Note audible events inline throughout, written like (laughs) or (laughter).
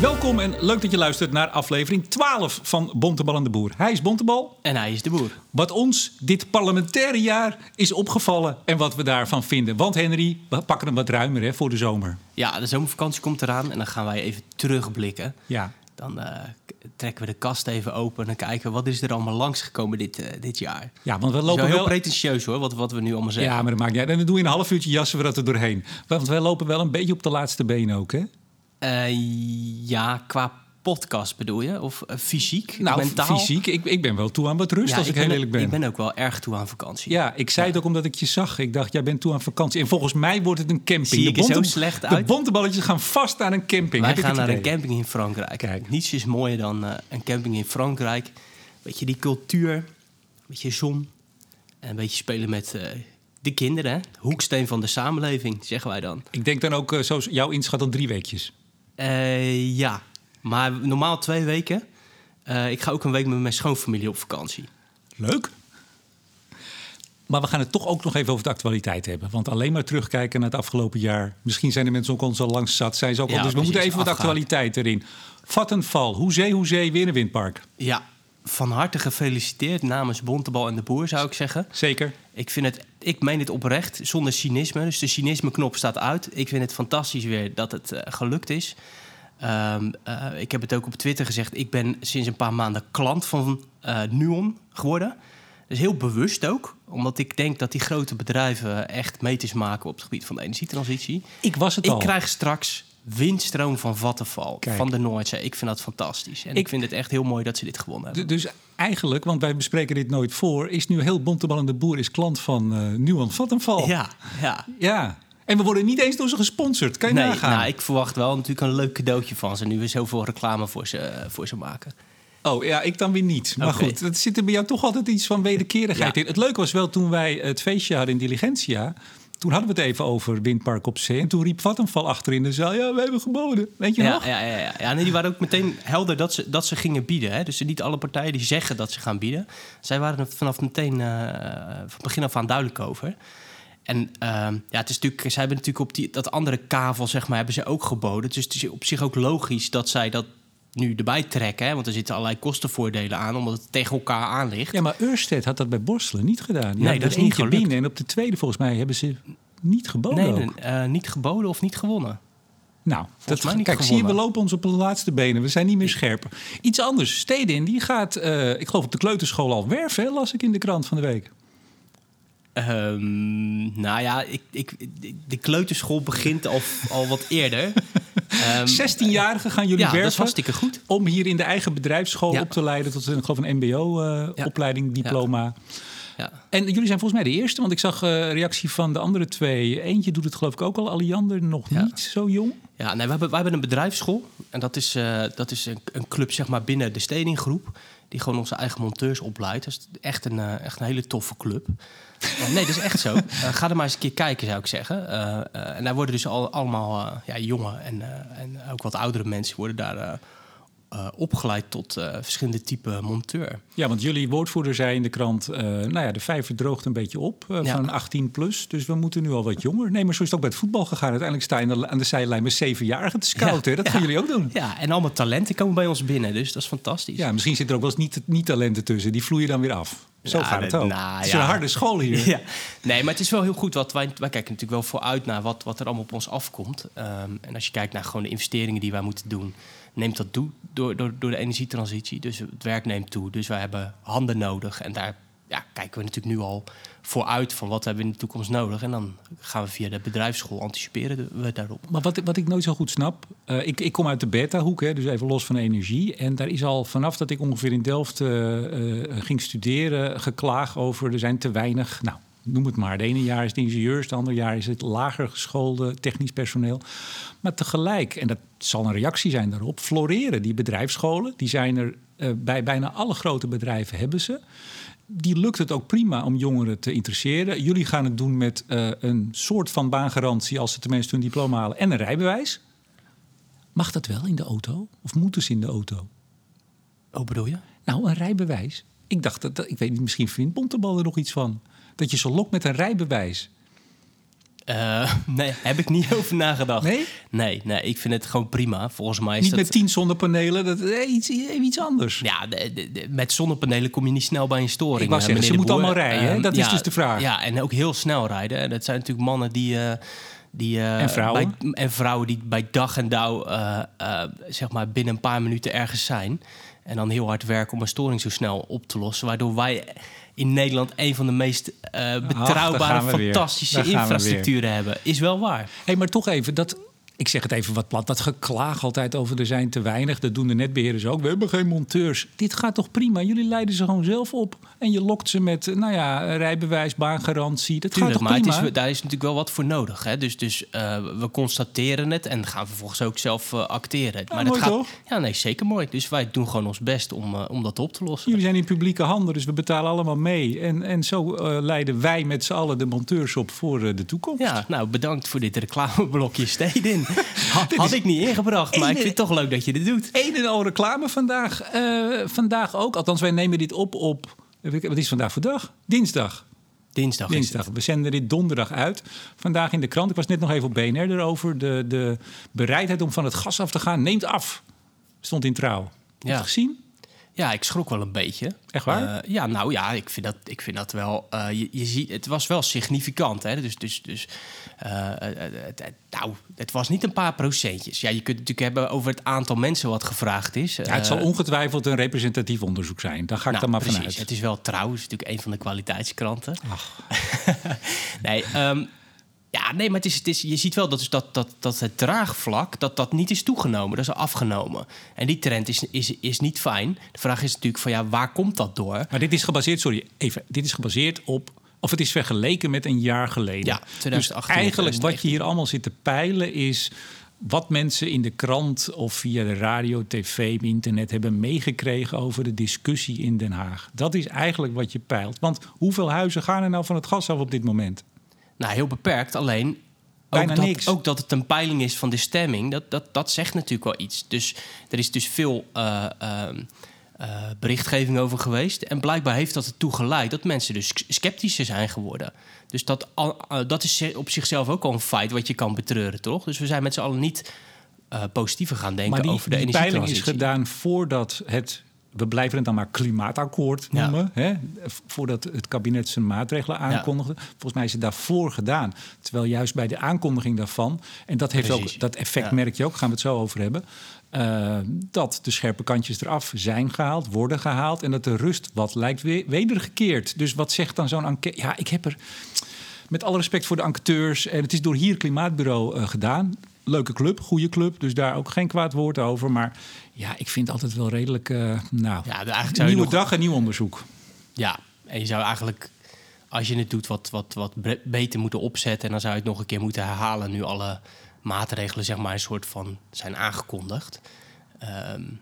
Welkom en leuk dat je luistert naar aflevering 12 van Bontebal en de Boer. Hij is Bontebal. En hij is de boer. Wat ons dit parlementaire jaar is opgevallen en wat we daarvan vinden. Want Henry, we pakken hem wat ruimer hè, voor de zomer. Ja, de zomervakantie komt eraan en dan gaan wij even terugblikken. Ja, Dan eh, trekken we de kast even open en kijken wat is er allemaal langsgekomen dit, eh, dit jaar. ja want we lopen wel heel wel... pretentieus hoor, wat, wat we nu allemaal zeggen. Ja, maar dat maakt niet uit. En dan doen we in een half uurtje jassen we dat er doorheen. Want wij lopen wel een beetje op de laatste benen ook, hè? Eh, ja, qua podcast bedoel je? Of eh, fysiek, Nou, mentaal? fysiek. Ik, ik ben wel toe aan wat rust, Ja, als ik, heel eerlijk ben. Ik ben ook wel erg toe aan vakantie. Ja, ik zei het ook omdat ik je zag. Ik dacht, jij bent toe aan vakantie. En volgens mij wordt het een camping. Zie de er zo bonte- slecht De uit? bonteballetjes gaan vast aan een camping. Wij Heb gaan naar een idee. camping in Frankrijk. Kijk. Niets is mooier dan eh, een camping in Frankrijk. Weet je, die cultuur, een beetje zon en een beetje spelen met eh, de kinderen. Hoeksteen van de samenleving, zeggen wij dan. Ik denk dan ook, eh, zoals jouw inschat, dan drie weekjes. Eh, ja, maar normaal twee weken. Eh, ik ga ook een week met mijn schoonfamilie op vakantie. Leuk. Maar we gaan het toch ook nog even over de actualiteit hebben. Want alleen maar terugkijken naar het afgelopen jaar. Misschien zijn de mensen ook ons al langs zat. Zijn ze ook Ja, al, dus we moeten even wat actualiteit erin. Vattenval, hoezee, hoezee, weer een windpark. Ja, van harte gefeliciteerd namens Bontebal en de Boer, zou ik zeggen. Zeker. Ik, vind het, ik meen het oprecht, zonder cynisme. Dus de cynisme-knop staat uit. Ik vind het fantastisch weer dat het eh, gelukt is. Ehm, eh, ik heb het ook op Twitter gezegd. Ik ben sinds een paar maanden klant van eh, Nuon geworden. Dus heel bewust ook. Omdat ik denk dat die grote bedrijven echt meters maken op het gebied van de energietransitie. Ik was het Ik al. krijg straks windstroom van Vattenval, Kijk. van de Noordzee. Ik vind dat fantastisch. En Ik- ik, vind het echt heel mooi dat ze dit gewonnen hebben. Dus eigenlijk, want wij bespreken dit nooit voor... is nu heel Bontebal en de Boer is klant van eh Nuon Vattenval. Ja, ja. Ja. En we worden niet eens door ze gesponsord. Kan je Nee, nagaan? nou, ik verwacht wel natuurlijk een leuk cadeautje van ze. Nu we zoveel reclame voor ze, voor ze maken. Oh ja, ik dan weer niet. Maar goed, het zit er bij jou toch altijd iets van wederkerigheid Ja. in. Het leuke was wel toen wij het feestje hadden in Diligentia. Toen hadden we het even over Windpark op Zee. En toen riep Vattenval achterin de zaal: Ja, we hebben geboden. Weet je Ja, nog? ja, ja, ja. ja nee, die waren ook meteen helder dat ze, dat ze gingen bieden. Hè? Dus niet alle partijen die zeggen dat ze gaan bieden. Zij waren er vanaf meteen eh, van begin af aan duidelijk over. En ehm, ja, het is natuurlijk, zij hebben natuurlijk op die, dat andere kavel, zeg maar, hebben ze ook geboden. Dus het is op zich ook logisch dat zij dat nu erbij trekken. Hè? Want er zitten allerlei kostenvoordelen aan, omdat het tegen elkaar aan ligt. Ja, maar Ørsted had dat bij Borstelen niet gedaan. Die Nee, dat is niet eentje gelukt. binnen. En op de tweede, volgens mij, hebben ze niet geboden. nee, eh, niet geboden of niet gewonnen. Nou, dat, niet kijk, zie je, we gewonnen. lopen ons op de laatste benen. We zijn niet meer scherper. Iets anders. Stedin, die gaat, eh, ik geloof op de kleuterschool al werven, las ik in de krant van de week. Ehm, nou ja, ik, ik, de kleuterschool begint al, al wat eerder. (laughs) Ehm, 16-jarigen gaan jullie ja, dat is hartstikke goed. om hier in de eigen bedrijfsschool Ja. op te leiden tot een, geloof een mbo-opleiding, diploma. Ja. En jullie zijn volgens mij de eerste, want ik zag eh reactie van de andere twee. Eentje doet het geloof ik ook al, Aliander nog Ja. niet zo jong. Ja, nee, we hebben, wij hebben een bedrijfsschool. En dat is, eh, dat is een, een club zeg maar, binnen de Stedinggroep. Die gewoon onze eigen monteurs opleidt. Dat is echt een, eh, echt een hele toffe club. Eh, nee, dat is echt zo. (laughs) Eh, ga er maar eens een keer kijken, zou ik zeggen. Eh, eh, en daar worden dus al, allemaal ja, jonge en, en ook wat oudere mensen worden daar opgeleid tot verschillende typen monteur. Ja, want jullie woordvoerder zei in de krant, nou ja, de vijver droogt een beetje op Ja. van 18 plus. Dus we moeten nu al wat jonger. Nee, maar zo is het ook bij het voetbal gegaan. Uiteindelijk sta je aan de, aan de zijlijn met zevenjarigen te scouten. Ja? Dat gaan jullie ook doen. Ja, en allemaal talenten komen bij ons binnen. Dus dat is fantastisch. Ja, misschien zit er ook wel eens niet, niet talenten tussen. Die vloeien dan weer af. Zo gaat het ook. nou, het is een harde school hier. (laughs) Ja. Nee, maar het is wel heel goed. Wat wij, wij kijken natuurlijk wel vooruit naar wat, wat er allemaal op ons afkomt. Ehm, en als je kijkt naar gewoon de investeringen die wij moeten doen, neemt dat toe door, door, door de energietransitie. Dus het werk neemt toe. Dus wij hebben handen nodig. En daar ja, kijken we natuurlijk nu al vooruit van wat hebben we in de toekomst nodig. En dan gaan we via de bedrijfsschool anticiperen we daarop. Maar wat, wat ik nooit zo goed snap, eh, ik, ik kom uit de beta-hoek, dus even los van energie. En daar is al vanaf dat ik ongeveer in Delft eh, eh, ging studeren, geklaagd over er zijn te weinig. Nou, noem het maar. Het ene jaar is het ingenieurs, het andere jaar is het lager geschoolde technisch personeel. Maar tegelijk, en dat zal een reactie zijn daarop, floreren die bedrijfsscholen. Die zijn er bij bijna alle grote bedrijven hebben ze. Die lukt het ook prima om jongeren te interesseren. Jullie gaan het doen met eh, een soort van baangarantie als ze tenminste hun diploma halen en een rijbewijs. Mag dat wel in de auto? Of moeten ze in de auto? Hoe bedoel je? Nou, een rijbewijs. Ik dacht dat, dat- ik weet niet, misschien vindt Bontebal er nog iets van. Dat je ze lokt met een rijbewijs. Uh, (laughs) nee, heb ik niet (laughs) over nagedacht. Nee? Nee, nee, ik vind het gewoon prima. Volgens mij is niet dat... met tien zonnepanelen, dat is iets, iets anders. Ja, de, de, de, met zonnepanelen kom je niet snel bij een storing. Ik wou zeggen, ze moeten allemaal rijden, uh, dat ja, is dus de vraag. Ja, en ook heel snel rijden. En dat zijn natuurlijk mannen die... Uh, die, en vrouwen. Bij, en vrouwen die bij dag en dauw zeg maar binnen een paar minuten ergens zijn. En dan heel hard werken om een storing zo snel op te lossen. Waardoor wij in Nederland een van de meest uh, betrouwbare, Ach, fantastische infrastructuren hebben. Is wel waar. Hé, hey, maar toch even, dat, ik zeg het even wat plat, dat geklaag altijd over er zijn te weinig. Dat doen de netbeheerders ook. We hebben geen monteurs. Dit gaat toch prima? Jullie leiden ze gewoon zelf op. En je lokt ze met, nou ja, rijbewijs, baangarantie. Dat Tuurlijk, gaat toch maar prima? Het is, daar is natuurlijk wel wat voor nodig. Hè? Dus, dus uh, we constateren het en gaan vervolgens ook zelf uh, acteren. Ja, maar mooi dat gaat, toch? Ja, nee, zeker mooi. Dus wij doen gewoon ons best om, uh, om dat op te lossen. Jullie zijn in publieke handen, dus we betalen allemaal mee. En, en zo leiden wij met z'n allen de monteurs op voor de toekomst. Ja, nou bedankt voor dit reclameblokje Stedin. Had ik niet ingebracht, maar ik vind het toch leuk dat je dit doet. Een en al reclame vandaag. Uh, vandaag ook. Althans, wij nemen dit op op... Wat is vandaag voor dag? Dinsdag. Dinsdag. Dinsdag. We zenden dit donderdag uit. Vandaag in de krant. Ik was net nog even op BNR erover. De, de bereidheid om van het gas af te gaan neemt af. Stond in trouw. Heb je Ja. het gezien? Ja, ik schrok wel een beetje. Echt waar? Uh, ja, nou ja, ik vind dat, ik vind dat wel. Uh, je, je ziet, het was wel significant. Hè? Dus, dus, dus uh, het, het, nou, het was niet een paar procentjes. Ja, je kunt het natuurlijk hebben over het aantal mensen wat gevraagd is. Ja, het zal ongetwijfeld een representatief onderzoek zijn. Daar ga ik nou, dan maar precies. vanuit. Het is wel trouw, is natuurlijk een van de kwaliteitskranten. Ach. (laughs) nee, um, ja, nee, maar het is, het is, je ziet wel dat, dat, dat, dat het draagvlak dat dat niet is toegenomen, dat is afgenomen. En die trend is, is, is niet fijn. De vraag is natuurlijk van ja, waar komt dat door? Maar dit is gebaseerd, sorry, even. Dit is gebaseerd op, of het is vergeleken met een jaar geleden. Ja, 2018. Dus eigenlijk wat je hier allemaal zit te peilen is wat mensen in de krant of via de radio, tv, internet hebben meegekregen over de discussie in Den Haag. Dat is eigenlijk wat je peilt. Want hoeveel huizen gaan er nou van het gas af op dit moment? Nou, heel beperkt. Alleen ook dat, niks. ook dat het een peiling is van de stemming, dat, dat, dat zegt natuurlijk wel iets. Dus er is dus veel uh, uh, uh, berichtgeving over geweest. En blijkbaar heeft dat ertoe geleid dat mensen dus sceptischer zijn geworden. Dus dat, dat is op zichzelf ook al een feit wat je kan betreuren, toch? Dus we zijn met z'n allen niet positiever gaan denken maar die, over de die energietransitie. peiling is gedaan voordat het we blijven het dan maar klimaatakkoord noemen. Ja. Hè? Voordat het kabinet zijn maatregelen aankondigde. Ja. Volgens mij is het daarvoor gedaan. Terwijl juist bij de aankondiging daarvan. En dat, heeft ook, dat effect ja. merk je ook, gaan we het zo over hebben. Uh, dat de scherpe kantjes eraf zijn gehaald, worden gehaald. En dat de rust wat lijkt wedergekeerd. Dus wat zegt dan zo'n enquête? Ja, ik heb er. Met alle respect voor de enquêteurs. En het is door hier Klimaatbureau uh, gedaan leuke club, goede club. Dus daar ook geen kwaad woord over. Maar ja, ik vind altijd wel redelijk... Uh, nou, ja, eigenlijk zou nieuwe nog... dag en nieuw onderzoek. Ja, en je zou eigenlijk... Als je het doet, wat, wat, wat beter moeten opzetten... en dan zou je het nog een keer moeten herhalen... nu alle maatregelen zeg maar een soort van zijn aangekondigd. Um, en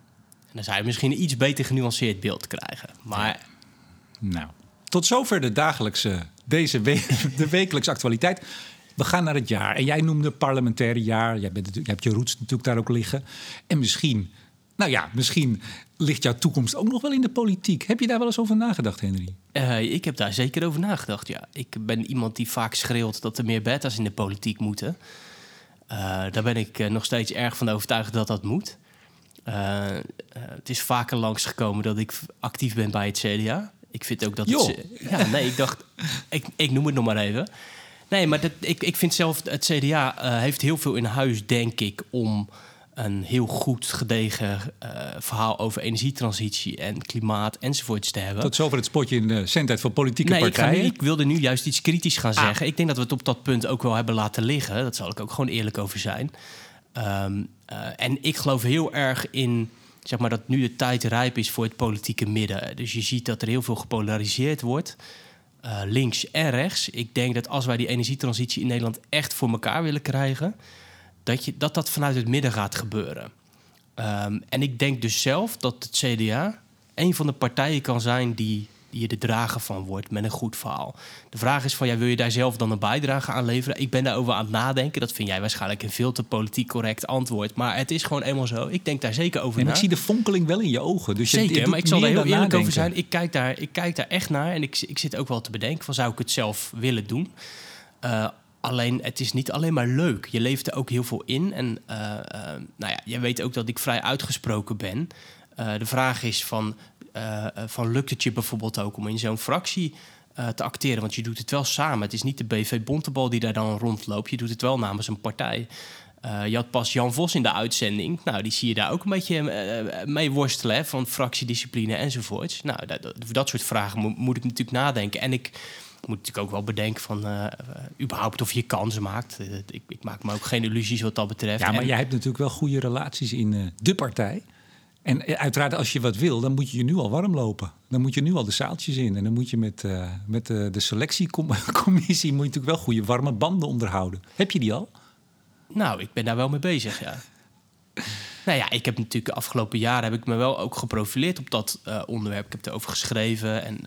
dan zou je misschien een iets beter genuanceerd beeld krijgen. Maar... Nou, tot zover de dagelijkse... deze (laughs) de wekelijkse actualiteit. We gaan naar het jaar. En jij noemde parlementaire jaar. Jij bent, je hebt je roots natuurlijk daar ook liggen. En misschien, nou ja, misschien ligt jouw toekomst ook nog wel in de politiek. Heb je daar wel eens over nagedacht, Henry? Uh, ik heb daar zeker over nagedacht, ja. Ik ben iemand die vaak schreeuwt dat er meer beta's in de politiek moeten. Uh, daar ben ik uh, nog steeds erg van overtuigd dat dat moet. Het is vaker langsgekomen dat ik actief ben bij het CDA. Ik vind ook dat Jo. het... Ja, nee, ik dacht... ik, ik noem het nog maar even. Nee, maar dat, ik, ik vind zelf, het CDA heeft heel veel in huis, denk ik, om een heel goed gedegen uh, verhaal over energietransitie en klimaat enzovoorts te hebben. Tot zover het spotje in de zendtijd voor politieke nee, partijen. Ik, nu, ik, wilde nu juist iets kritisch gaan Ah. zeggen. Ik denk dat we het op dat punt ook wel hebben laten liggen. Dat zal ik ook gewoon eerlijk over zijn. Um, uh, en ik geloof heel erg in zeg maar, dat nu de tijd rijp is voor het politieke midden. Dus je ziet dat er heel veel gepolariseerd wordt. Uh, links en rechts. Ik denk dat als wij die energietransitie in Nederland echt voor elkaar willen krijgen, dat je, dat, dat vanuit het midden gaat gebeuren. Um, en ik denk dus zelf dat het CDA een van de partijen kan zijn die, die je de drager van wordt met een goed verhaal. De vraag is van, ja, wil je daar zelf dan een bijdrage aan leveren? Ik ben daarover aan het nadenken. Dat vind jij waarschijnlijk een veel te politiek correct antwoord. Maar het is gewoon eenmaal zo. Ik denk daar zeker over Nee, na. maar ik zie de fonkeling wel in je ogen. Dus je- je Zeker, doet maar ik zal er heel eerlijk over zijn. Ik kijk, daar, ik kijk daar echt naar en ik, ik zit ook wel te bedenken van zou ik het zelf willen doen. Uh, Alleen het is niet alleen maar leuk. Je leeft er ook heel veel in. En uh, uh, nou ja, je weet ook dat ik vrij uitgesproken ben. Uh, de vraag is van, van lukt het je bijvoorbeeld ook om in zo'n fractie te acteren? Want je doet het wel samen. Het is niet de BV Bontebal die daar dan rondloopt. Je doet het wel namens een partij. je had pas Jan Vos in de uitzending. Nou, die zie je daar ook een beetje mee worstelen. Van fractiediscipline enzovoorts. Nou, dat, voor dat soort vragen moet ik natuurlijk nadenken. En ik moet natuurlijk ook wel bedenken van uh, überhaupt of je kansen maakt. Uh, ik, ik, maak me ook geen illusies wat dat betreft. Ja, maar en... jij hebt natuurlijk wel goede relaties in uh, de partij. En uiteraard, als je wat wil, dan moet je je nu al warm lopen. Dan moet je nu al de zaaltjes in. En dan moet je met, met de selectiecommissie (laughs) moet je natuurlijk wel goede warme banden onderhouden. Heb je die al? Nou, ik ben daar wel mee bezig, ja. (laughs) Nou ja, ik heb natuurlijk de afgelopen jaren heb ik me wel ook geprofileerd op dat onderwerp. Ik heb erover geschreven en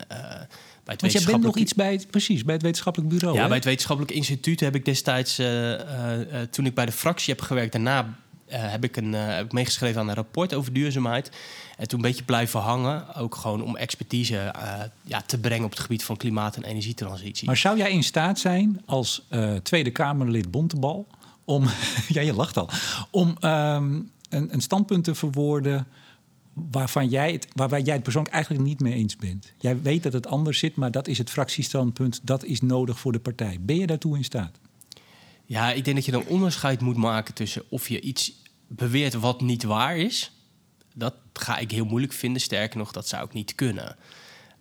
bij het Want jij bent nog iets bij het, precies, bij het wetenschappelijk bureau. Ja, hè? bij het wetenschappelijk instituut heb ik destijds, uh, uh, toen ik bij de fractie heb gewerkt, daarna heb, ik een, heb ik meegeschreven aan een rapport over duurzaamheid. En toen een beetje blijven hangen, ook gewoon om expertise ja, te brengen op het gebied van klimaat- en energietransitie. Maar zou jij in staat zijn als Tweede Kamerlid Bontebal om, (laughs) ja, je lacht al, om um, een, een standpunt te verwoorden waarvan jij het, waar jij het persoonlijk eigenlijk niet mee eens bent. Jij weet dat het anders zit, maar dat is het fractiestandpunt. Dat is nodig voor de partij. Ben je daartoe in staat? Ja, ik denk dat je dan onderscheid moet maken tussen of je iets beweert wat niet waar is. Dat ga ik heel moeilijk vinden. Sterker nog, dat zou ik niet kunnen.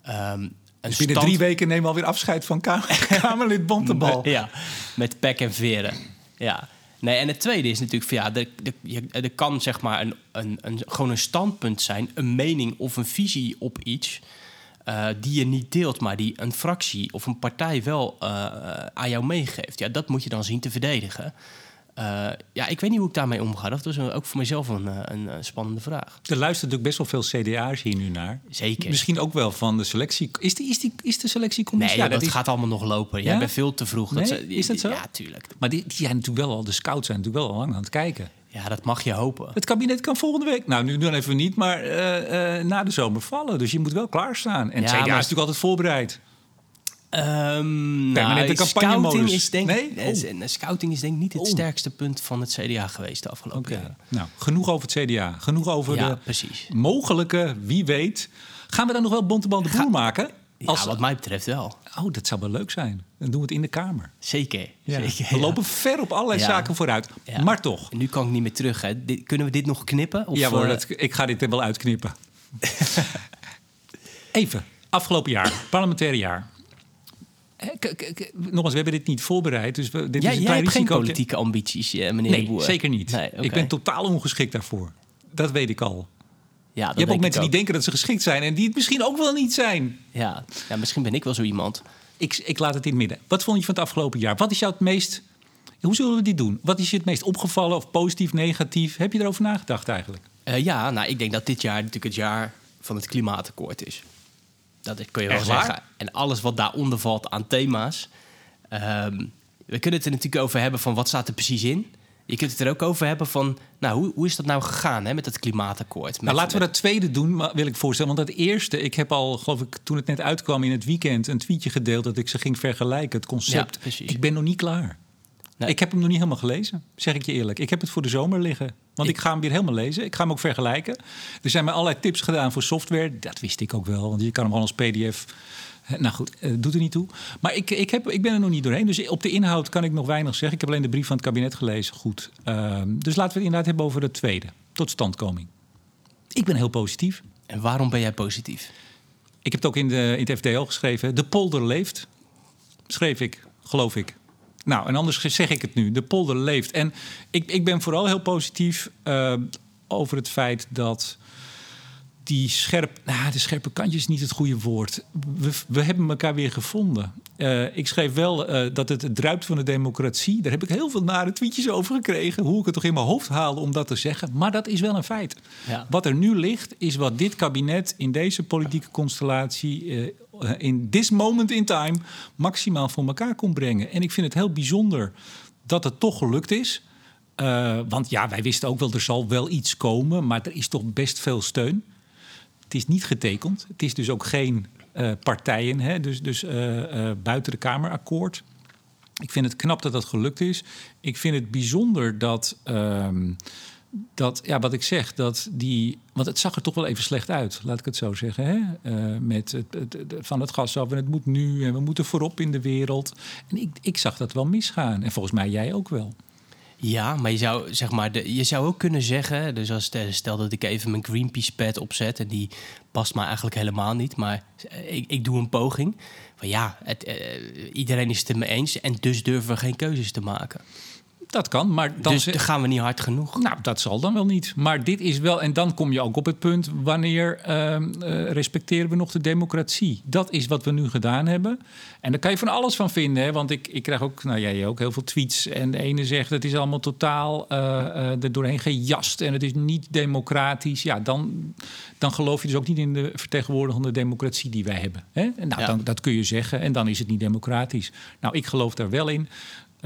Um, dus binnen stand... drie weken nemen we alweer afscheid van Kamer (laughs) Kamerlid Bontebal. ja, met pek en veren. Ja. Nee, en het tweede is natuurlijk van ja, er, er, kan zeg maar een, een, een, gewoon een standpunt zijn, een mening of een visie op iets. Uh, die je niet deelt, maar die een fractie of een partij wel uh, aan jou meegeeft. Ja, dat moet je dan zien te verdedigen. Uh, ja, ik weet niet hoe ik daarmee omga. Dat was ook voor mezelf een, een, een, spannende vraag. Er luistert natuurlijk best wel veel CDA's hier nu naar. Zeker. Misschien ook wel van de selectie. Is, die, is, die, is de selectiecommissie? Nee, ja, dat, dat is... gaat allemaal nog lopen. Jij ja? bent veel te vroeg. Nee? Is dat zo? Ja, tuurlijk. Maar die, die, zijn natuurlijk wel al, de scouts zijn natuurlijk wel al lang aan het kijken. Ja, dat mag je hopen. Het kabinet kan volgende week, nou nu dan even niet, maar uh, uh, na de zomer vallen. Dus je moet wel klaarstaan. En ja, CDA is natuurlijk altijd voorbereid. Um, nou, scouting is denk nee? oh. scouting is denk ik niet het oh. sterkste punt van het CDA geweest de afgelopen okay. jaren. Nou, genoeg over het CDA. Genoeg over ja, de precies. mogelijke, wie weet. Gaan we dan nog wel Bontebal de Boer Ga maken? Ja, Als... wat mij betreft wel. Oh, dat zou wel leuk zijn. Dan doen we het in de Kamer. Zeker. Ja. Zeker we lopen ver op allerlei zaken vooruit. Maar toch. Nu kan ik niet meer terug. Hè. Dit, kunnen we dit nog knippen? Of ja hoor, dat, ik ga dit er wel uitknippen. (laughs) Even, afgelopen jaar, parlementaire jaar. Nogmaals, we hebben dit niet voorbereid. Dus we, dit ja, is een jij hebt geen politieke ambities, meneer nee, de Boer. zeker niet. Nee, okay. Ik ben totaal ongeschikt daarvoor. Dat weet ik al. Ja, je hebt ook mensen die denken dat ze geschikt zijn... en die het misschien ook wel niet zijn. Ja, ja misschien ben ik wel zo iemand. Ik, ik laat het in het midden. Wat vond je van het afgelopen jaar? Wat is jou het meest... Hoe zullen we dit doen? Wat is je het meest opgevallen of positief, negatief? Heb je erover nagedacht eigenlijk? Uh, ja, nou, ik denk dat dit jaar natuurlijk het jaar van het klimaatakkoord is. Dat kun je wel Echt zeggen. waar? En alles wat daaronder valt aan thema's. Um, we kunnen het er natuurlijk over hebben van wat staat er precies in. Je kunt het er ook over hebben van, nou, hoe, hoe is dat nou gegaan hè, met het klimaatakkoord? Met, nou, laten we dat tweede doen, wil ik voorstellen. Want dat eerste, ik heb al, geloof ik, toen het net uitkwam in het weekend... een tweetje gedeeld dat ik ze ging vergelijken, het concept. Ja, ik ben nog niet klaar. Nee. Ik heb hem nog niet helemaal gelezen, zeg ik je eerlijk. Ik heb het voor de zomer liggen. Want ik, ik ga hem weer helemaal lezen. Ik ga hem ook vergelijken. Er zijn mij allerlei tips gedaan voor software. Dat wist ik ook wel, want je kan hem gewoon als pdf... Nou goed, het doet er niet toe. Maar ik, ik, heb, ik ben er nog niet doorheen. Dus op de inhoud kan ik nog weinig zeggen. Ik heb alleen de brief van het kabinet gelezen. Goed. Uh, dus laten we het inderdaad hebben over het tweede. Totstandkoming. Ik ben heel positief. En waarom ben jij positief? Ik heb het ook in, de, in het FDL geschreven. De polder leeft. Schreef ik, geloof ik. Nou, en anders zeg ik het nu. De polder leeft. En ik, ik ben vooral heel positief uh, over het feit dat die scherp, nou, de scherpe kantjes is niet het goede woord. We, we hebben elkaar weer gevonden. Uh, ik schreef wel uh, dat het, het druipt van de democratie. Daar heb ik heel veel nare tweetjes over gekregen. Hoe ik het toch in mijn hoofd haalde om dat te zeggen. Maar dat is wel een feit. Ja. Wat er nu ligt, is wat dit kabinet in deze politieke constellatie. Uh, in this moment in time maximaal voor elkaar kon brengen. En ik vind het heel bijzonder dat het toch gelukt is. Want ja, wij wisten ook wel, er zal wel iets komen, maar er is toch best veel steun. Is niet getekend. Het is dus ook geen uh, partijen, hè, dus, dus uh, buiten de Kamerakkoord. Ik vind het knap dat dat gelukt is. Ik vind het bijzonder dat, ehm, dat ja, wat ik zeg, dat die. Want het zag er toch wel even slecht uit, laat ik het zo zeggen. Hè? Met het, het, van het gas af en het moet nu en we moeten voorop in de wereld. En ik, ik zag dat wel misgaan. En volgens mij jij ook wel. Ja, maar je zou, zeg maar, de, je zou ook kunnen zeggen... dus als stel dat ik even mijn Greenpeace-pad opzet... en die past me eigenlijk helemaal niet... maar ik, ik doe een poging. Van ja, het, uh, iedereen is het er mee eens... en dus durven we geen keuzes te maken. Dat kan, maar dan dus dan gaan we niet hard genoeg. Nou, dat zal dan wel niet. Maar dit is wel, en dan kom je ook op het punt: wanneer uh, uh, respecteren we nog de democratie? Dat is wat we nu gedaan hebben. En daar kan je van alles van vinden, hè? want ik, ik krijg ook, nou jij ook heel veel tweets. En de ene zegt het is allemaal totaal uh, er doorheen gejast en het is niet democratisch. Ja, dan, dan geloof je dus ook niet in de vertegenwoordigende democratie die wij hebben. Hè? En nou, ja. dan, dat kun je zeggen en dan is het niet democratisch. Nou, ik geloof daar wel in.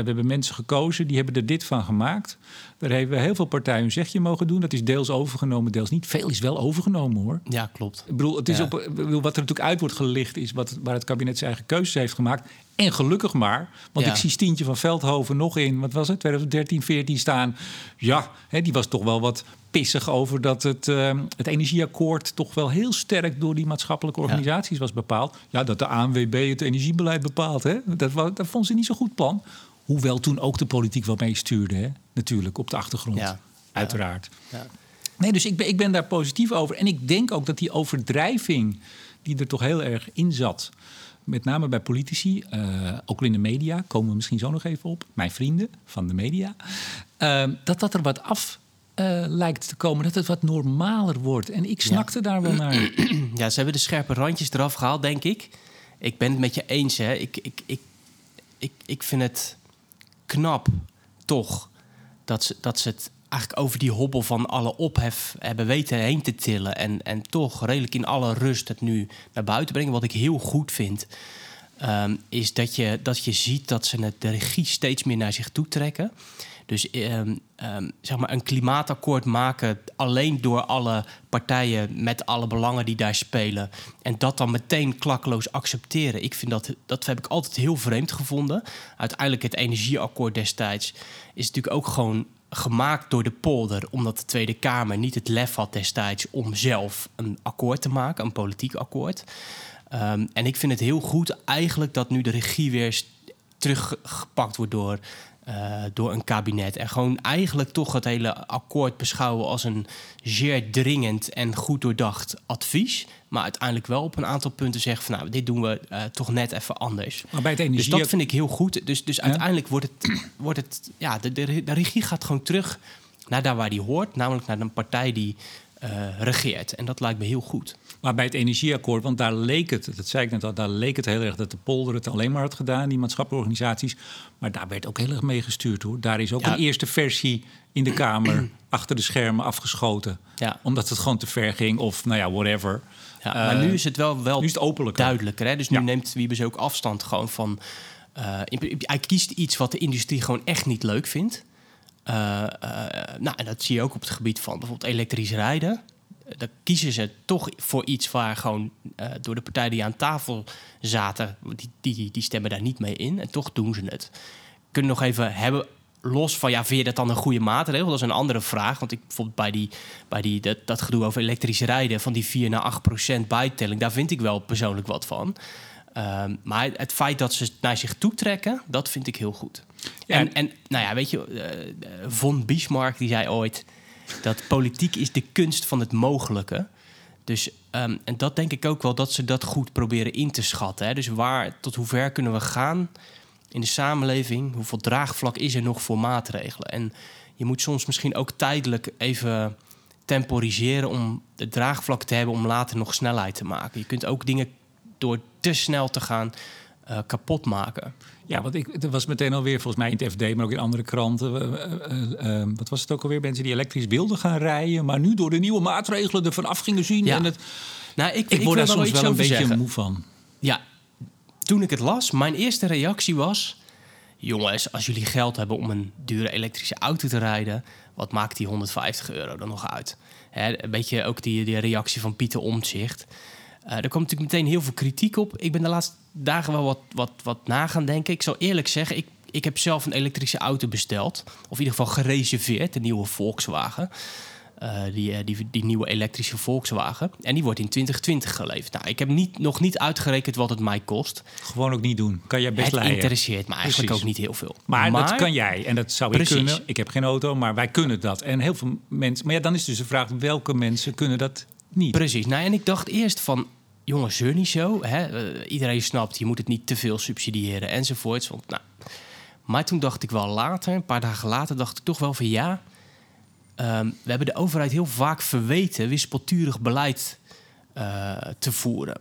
We hebben mensen gekozen, die hebben er dit van gemaakt. Daar hebben heel veel partijen een zegje mogen doen. Dat is deels overgenomen, deels niet. Veel is wel overgenomen hoor. Ja, klopt. Ik bedoel, het is Ja. op, bedoel, wat er natuurlijk uit wordt gelicht, is wat, waar het kabinet zijn eigen keuzes heeft gemaakt. En gelukkig maar, want Ja. ik zie Stientje van Veldhoven nog in, wat was het, 2013, 14 staan. Ja, hè, die was toch wel wat pissig over dat het, eh, het energieakkoord toch wel heel sterk door die maatschappelijke organisaties was bepaald. Ja, dat de ANWB het energiebeleid bepaalt. Hè? Dat, dat vond ze niet zo'n goed plan. Hoewel toen ook de politiek wel meestuurde, hè? natuurlijk, op de achtergrond. Ja. Uiteraard. Ja. Nee, dus ik ben, ik ben daar positief over. En ik denk ook dat die overdrijving die er toch heel erg in zat... met name bij politici, eh, ook in de media... komen we misschien zo nog even op, mijn vrienden van de media... eh, dat dat er wat af eh, lijkt te komen, dat het wat normaler wordt. En ik snakte daar wel naar. (clears throat) Ja, ze hebben de scherpe randjes eraf gehaald, denk ik. Ik ben het met je eens, hè. Ik, ik, ik, ik, ik vind het knap, toch, dat ze, dat ze het eigenlijk over die hobbel van alle ophef hebben weten heen te tillen. En, en toch redelijk in alle rust het nu naar buiten brengen. Wat ik heel goed vind, ehm, is dat je, dat je ziet dat ze het, de regie steeds meer naar zich toe trekken. Dus ehm, ehm, zeg maar een klimaatakkoord maken alleen door alle partijen met alle belangen die daar spelen. En dat dan meteen klakkeloos accepteren. Ik vind dat, dat heb ik altijd heel vreemd gevonden. Uiteindelijk het energieakkoord destijds is natuurlijk ook gewoon gemaakt door de polder, omdat de Tweede Kamer niet het lef had destijds om zelf een akkoord te maken, een politiek akkoord. Ehm, en ik vind het heel goed eigenlijk dat nu de regie weer teruggepakt wordt door, eh, door een kabinet. En gewoon eigenlijk toch het hele akkoord beschouwen als een zeer dringend en goed doordacht advies. Maar uiteindelijk wel op een aantal punten zeggen van nou, dit doen we eh, toch net even anders. Maar bij het Dus energie... dat vind ik heel goed. Dus, dus uiteindelijk wordt het, (clears throat) wordt het ja, de, de, de regie gaat gewoon terug naar daar waar die hoort, namelijk naar een partij die eh, regeert. En dat lijkt me heel goed. Maar bij het energieakkoord, want daar leek het, dat zei ik net al, daar leek het heel erg dat de polder het alleen maar had gedaan, die maatschappelijke organisaties. Maar daar werd ook heel erg mee gestuurd hoor. Daar is ook Ja. een eerste versie in de Kamer (clears throat) achter de schermen afgeschoten. Ja. Omdat het gewoon te ver ging of nou ja, whatever. Ja, maar Eh, nu is het wel, wel nu is het openlijker. duidelijker. Hè? Dus nu neemt Wiebes ook afstand gewoon van... eh, hij kiest iets wat de industrie gewoon echt niet leuk vindt. Eh, nou, en dat zie je ook op het gebied van bijvoorbeeld elektrisch rijden. Dan kiezen ze toch voor iets waar gewoon eh, door de partijen die aan tafel zaten... Die, die, die stemmen daar niet mee in en toch doen ze het. Kunnen nog even hebben los van, ja, vind je dat dan een goede maatregel? Dat is een andere vraag. Want ik bijvoorbeeld bij, die, bij die, dat, dat gedoe over elektrisch rijden... van die 4 naar 8 procent bijtelling... daar vind ik wel persoonlijk wat van. Ehm, maar het feit dat ze het naar zich toe trekken... dat vind ik heel goed. Ja. En, en nou ja, weet je, eh, eh, von Bismarck die zei ooit... dat politiek is de kunst van het mogelijke... Dus, ehm, en dat denk ik ook wel dat ze dat goed proberen in te schatten. Hè? Dus waar, tot hoe ver kunnen we gaan in de samenleving? Hoeveel draagvlak is er nog voor maatregelen? En je moet soms misschien ook tijdelijk even temporiseren om het draagvlak te hebben om later nog snelheid te maken. Je kunt ook dingen door te snel te gaan eh, kapot maken. Ja, want ik, er was meteen alweer, volgens mij in het FD, maar ook in andere kranten. eh, eh, eh, wat was het ook alweer? Mensen die elektrisch wilden gaan rijden, maar nu door de nieuwe maatregelen ervan af gingen zien. Ja. En het, Nou, ik, ik, ik word daar soms wel een beetje zeggen. moe van. Ja, toen ik het las, mijn eerste reactie was... jongens, als jullie geld hebben om een dure elektrische auto te rijden... wat maakt die 150 euro dan nog uit? Hè, een beetje ook die, die reactie van Pieter Omtzigt. Eh er kwam natuurlijk meteen heel veel kritiek op. Ik ben de laatste dagen wel wat, wat, wat na gaan denken. Ik zal eerlijk zeggen, ik, ik heb zelf een elektrische auto besteld. Of in ieder geval gereserveerd, een nieuwe Volkswagen. Uh, die, die, die, nieuwe elektrische Volkswagen. En die wordt in 2020 geleverd. Nou, ik heb niet, nog niet uitgerekend wat het mij kost. Gewoon ook niet doen. Kan jij best Het interesseert me eigenlijk Precies. ook niet heel veel. Maar, dat kan jij en dat zou Precies. ik kunnen. Ik heb geen auto, maar wij kunnen dat. En heel veel mensen. Maar ja, dan is dus de vraag: welke mensen kunnen dat niet? Precies. Nou, en ik dacht eerst van, zeur niet zo. Hè? Eh, iedereen snapt, je moet het niet te veel subsidiëren enzovoorts. Want, nou. Maar toen dacht ik wel later, een paar dagen later, dacht ik toch wel van ja. ehm, we hebben de overheid heel vaak verweten wispelturig beleid eh, te voeren.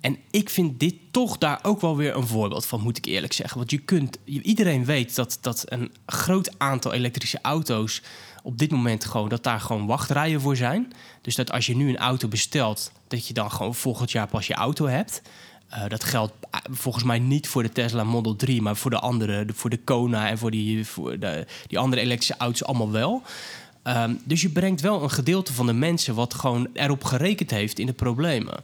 En ik vind dit toch daar ook wel weer een voorbeeld van, moet ik eerlijk zeggen. Want je kunt, iedereen weet dat, dat een groot aantal elektrische auto's op dit moment gewoon, dat daar gewoon wachtrijen voor zijn. Dus dat als je nu een auto bestelt, dat je dan gewoon volgend jaar pas je auto hebt. Eh, dat geldt eh, volgens mij niet voor de Tesla Model 3, maar voor de andere, de- voor de Kona en voor die, voor de, die andere elektrische auto's allemaal wel. Ehm, dus je brengt wel een gedeelte van de mensen wat gewoon erop gerekend heeft in de problemen.